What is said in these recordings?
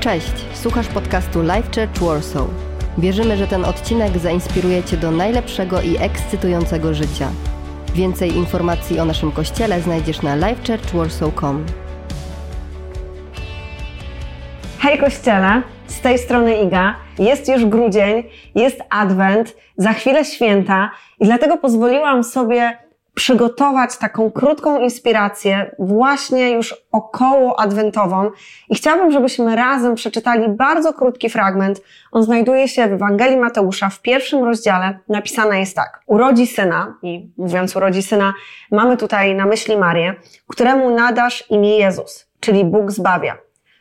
Cześć, słuchasz podcastu Life Church Warsaw. Wierzymy, że ten odcinek zainspiruje Cię do najlepszego i ekscytującego życia. Więcej informacji o naszym kościele znajdziesz na lifechurchwarsaw.com. Hej Kościele, z tej strony Iga. Jest już grudzień, jest adwent, za chwilę święta i dlatego pozwoliłam sobie przygotować taką krótką inspirację, właśnie już około adwentową. I chciałabym, żebyśmy razem przeczytali bardzo krótki fragment. On znajduje się w Ewangelii Mateusza w pierwszym rozdziale. Napisane jest tak. Urodzi syna, i mówiąc urodzi syna, mamy tutaj na myśli Marię, któremu nadasz imię Jezus, czyli Bóg zbawia,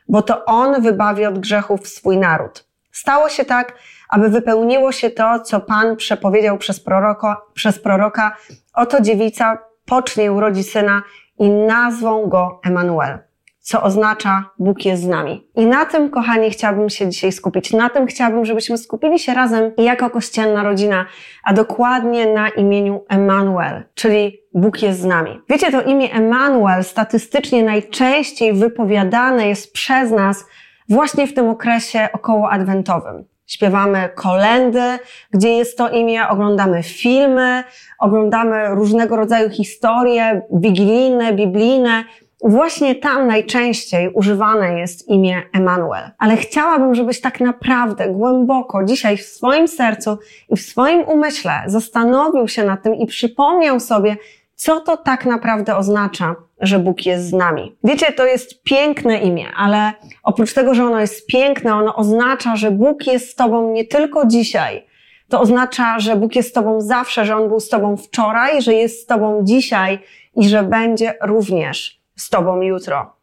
bo to On wybawi od grzechów swój naród. Stało się tak, aby wypełniło się to, co Pan przepowiedział przez proroka, przez proroka oto dziewica pocznie urodzi syna i nazwą go Emanuel, co oznacza Bóg jest z nami. I na tym, kochani, chciałabym się dzisiaj skupić. Na tym chciałabym, żebyśmy skupili się razem jako kościelna rodzina, a dokładnie na imieniu Emanuel, czyli Bóg jest z nami. Wiecie, to imię Emanuel statystycznie najczęściej wypowiadane jest przez nas właśnie w tym okresie okołoadwentowym. Śpiewamy kolendy, gdzie jest to imię, oglądamy filmy, oglądamy różnego rodzaju historie wigilijne, biblijne. Właśnie tam najczęściej używane jest imię Emanuel. Ale chciałabym, żebyś tak naprawdę głęboko dzisiaj w swoim sercu i w swoim umyśle zastanowił się nad tym i przypomniał sobie, co to tak naprawdę oznacza, że Bóg jest z nami. Wiecie, to jest piękne imię, ale oprócz tego, że ono jest piękne, ono oznacza, że Bóg jest z Tobą nie tylko dzisiaj. To oznacza, że Bóg jest z Tobą zawsze, że On był z Tobą wczoraj, że jest z Tobą dzisiaj i że będzie również z Tobą jutro.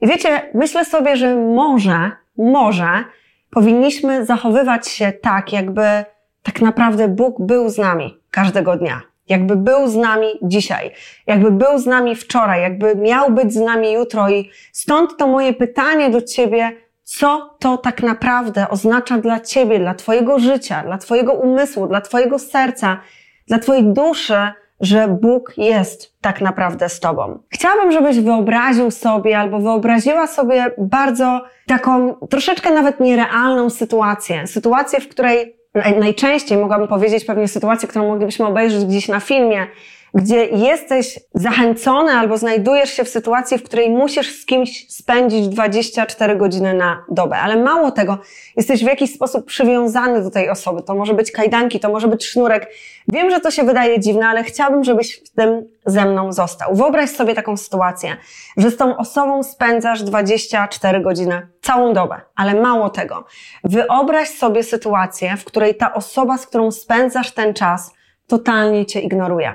I wiecie, myślę sobie, że może, może powinniśmy zachowywać się tak, jakby tak naprawdę Bóg był z nami każdego dnia jakby był z nami dzisiaj, jakby był z nami wczoraj, jakby miał być z nami jutro i stąd to moje pytanie do Ciebie, co to tak naprawdę oznacza dla Ciebie, dla Twojego życia, dla Twojego umysłu, dla Twojego serca, dla Twojej duszy, że Bóg jest tak naprawdę z Tobą. Chciałabym, żebyś wyobraził sobie albo wyobraziła sobie bardzo taką troszeczkę nawet nierealną sytuację. Sytuację, w której najczęściej mogłabym powiedzieć pewnie sytuację, którą moglibyśmy obejrzeć gdzieś na filmie, gdzie jesteś zachęcony albo znajdujesz się w sytuacji, w której musisz z kimś spędzić 24 godziny na dobę. Ale mało tego, jesteś w jakiś sposób przywiązany do tej osoby. To może być kajdanki, to może być sznurek. Wiem, że to się wydaje dziwne, ale chciałabym, żebyś w tym ze mną został. Wyobraź sobie taką sytuację, że z tą osobą spędzasz 24 godziny, całą dobę. Ale mało tego. Wyobraź sobie sytuację, w której ta osoba, z którą spędzasz ten czas, totalnie cię ignoruje.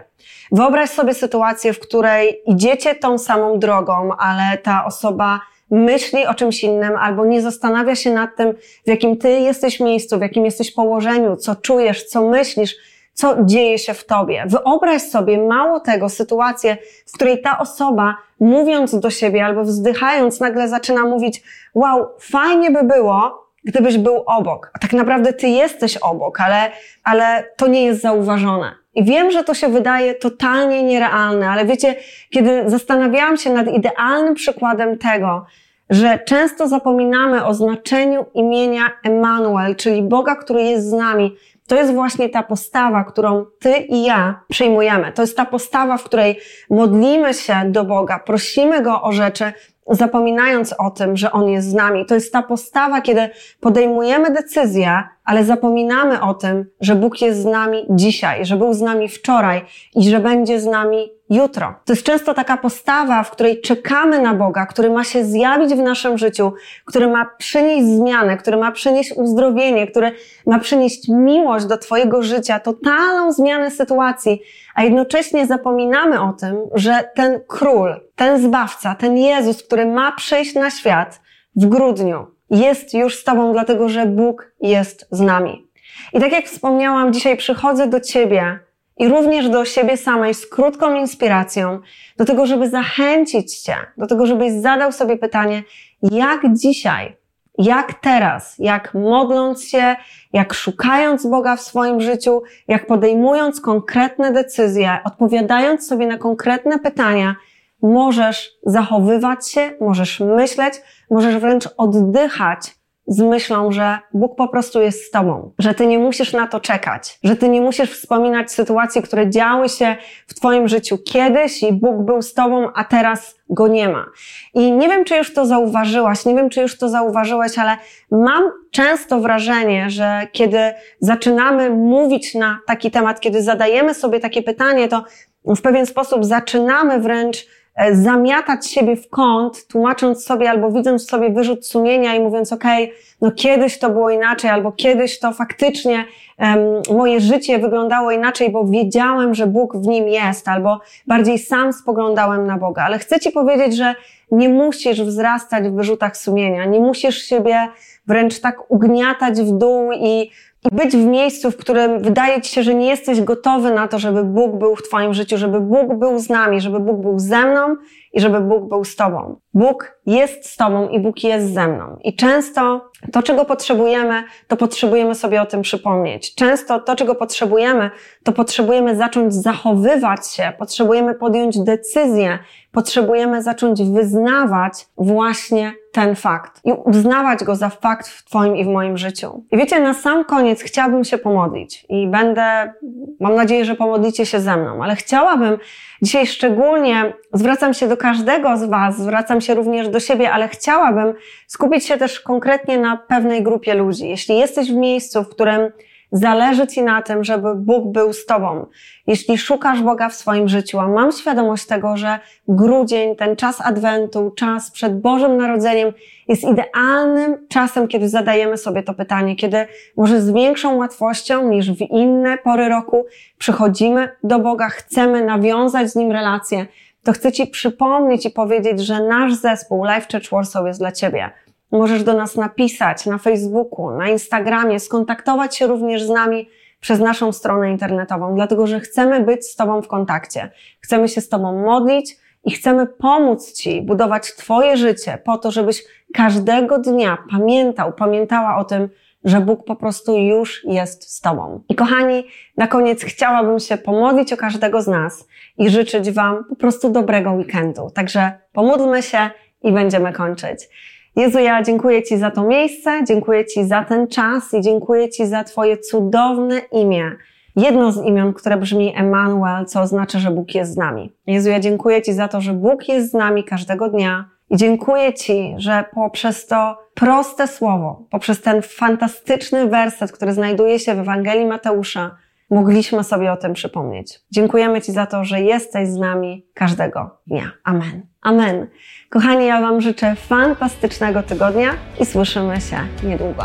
Wyobraź sobie sytuację, w której idziecie tą samą drogą, ale ta osoba myśli o czymś innym albo nie zastanawia się nad tym, w jakim ty jesteś miejscu, w jakim jesteś położeniu, co czujesz, co myślisz, co dzieje się w tobie. Wyobraź sobie mało tego sytuację, w której ta osoba mówiąc do siebie albo wzdychając nagle zaczyna mówić, wow, fajnie by było, gdybyś był obok. A tak naprawdę ty jesteś obok, ale, ale to nie jest zauważone. I wiem, że to się wydaje totalnie nierealne, ale wiecie, kiedy zastanawiałam się nad idealnym przykładem tego, że często zapominamy o znaczeniu imienia Emanuel, czyli Boga, który jest z nami, to jest właśnie ta postawa, którą ty i ja przyjmujemy. To jest ta postawa, w której modlimy się do Boga, prosimy Go o rzeczy, zapominając o tym, że On jest z nami. To jest ta postawa, kiedy podejmujemy decyzję, ale zapominamy o tym, że Bóg jest z nami dzisiaj, że był z nami wczoraj i że będzie z nami jutro. To jest często taka postawa, w której czekamy na Boga, który ma się zjawić w naszym życiu, który ma przynieść zmianę, który ma przynieść uzdrowienie, który ma przynieść miłość do Twojego życia, totalną zmianę sytuacji, a jednocześnie zapominamy o tym, że ten król, ten zbawca, ten Jezus, który ma przyjść na świat w grudniu, jest już z Tobą, dlatego że Bóg jest z nami. I tak jak wspomniałam, dzisiaj przychodzę do Ciebie i również do siebie samej z krótką inspiracją, do tego, żeby zachęcić Cię, do tego, żebyś zadał sobie pytanie, jak dzisiaj, jak teraz, jak modląc się, jak szukając Boga w swoim życiu, jak podejmując konkretne decyzje, odpowiadając sobie na konkretne pytania, możesz zachowywać się, możesz myśleć, możesz wręcz oddychać z myślą, że Bóg po prostu jest z Tobą, że Ty nie musisz na to czekać, że Ty nie musisz wspominać sytuacji, które działy się w Twoim życiu kiedyś i Bóg był z Tobą, a teraz Go nie ma. I nie wiem, czy już to zauważyłaś, nie wiem, czy już to zauważyłeś, ale mam często wrażenie, że kiedy zaczynamy mówić na taki temat, kiedy zadajemy sobie takie pytanie, to w pewien sposób zaczynamy wręcz zamiatać siebie w kąt, tłumacząc sobie albo widząc sobie wyrzut sumienia i mówiąc, okej, okay, no kiedyś to było inaczej, albo kiedyś to faktycznie um, moje życie wyglądało inaczej, bo wiedziałem, że Bóg w nim jest, albo bardziej sam spoglądałem na Boga. Ale chcę Ci powiedzieć, że nie musisz wzrastać w wyrzutach sumienia, nie musisz siebie wręcz tak ugniatać w dół i i być w miejscu, w którym wydaje ci się, że nie jesteś gotowy na to, żeby Bóg był w Twoim życiu, żeby Bóg był z nami, żeby Bóg był ze mną i żeby Bóg był z Tobą. Bóg jest z Tobą i Bóg jest ze mną. I często to, czego potrzebujemy, to potrzebujemy sobie o tym przypomnieć. Często to, czego potrzebujemy, to potrzebujemy zacząć zachowywać się, potrzebujemy podjąć decyzję, potrzebujemy zacząć wyznawać właśnie ten fakt i uznawać go za fakt w Twoim i w moim życiu. I wiecie, na sam koniec chciałabym się pomodlić i będę, mam nadzieję, że pomodlicie się ze mną, ale chciałabym dzisiaj szczególnie, zwracam się do każdego z Was, zwracam się również do siebie, ale chciałabym skupić się też konkretnie na pewnej grupie ludzi. Jeśli jesteś w miejscu, w którym Zależy Ci na tym, żeby Bóg był z Tobą. Jeśli szukasz Boga w swoim życiu, a mam świadomość tego, że grudzień, ten czas Adwentu, czas przed Bożym Narodzeniem jest idealnym czasem, kiedy zadajemy sobie to pytanie, kiedy może z większą łatwością niż w inne pory roku przychodzimy do Boga, chcemy nawiązać z Nim relacje, to chcę Ci przypomnieć i powiedzieć, że nasz zespół Life Church Warsaw jest dla Ciebie. Możesz do nas napisać na Facebooku, na Instagramie, skontaktować się również z nami przez naszą stronę internetową, dlatego że chcemy być z Tobą w kontakcie. Chcemy się z Tobą modlić i chcemy pomóc Ci budować Twoje życie po to, żebyś każdego dnia pamiętał, pamiętała o tym, że Bóg po prostu już jest z Tobą. I kochani, na koniec chciałabym się pomodlić o każdego z nas i życzyć Wam po prostu dobrego weekendu. Także pomódlmy się i będziemy kończyć. Jezu, ja dziękuję Ci za to miejsce, dziękuję Ci za ten czas i dziękuję Ci za Twoje cudowne imię. Jedno z imion, które brzmi Emmanuel, co oznacza, że Bóg jest z nami. Jezu, ja dziękuję Ci za to, że Bóg jest z nami każdego dnia i dziękuję Ci, że poprzez to proste słowo, poprzez ten fantastyczny werset, który znajduje się w Ewangelii Mateusza, mogliśmy sobie o tym przypomnieć. Dziękujemy Ci za to, że jesteś z nami każdego dnia. Amen. Amen. Kochani, ja Wam życzę fantastycznego tygodnia i słyszymy się niedługo.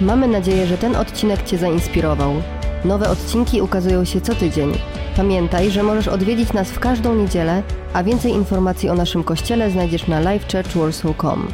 Mamy nadzieję, że ten odcinek Cię zainspirował. Nowe odcinki ukazują się co tydzień. Pamiętaj, że możesz odwiedzić nas w każdą niedzielę, a więcej informacji o naszym kościele znajdziesz na livechurchwarsaw.com.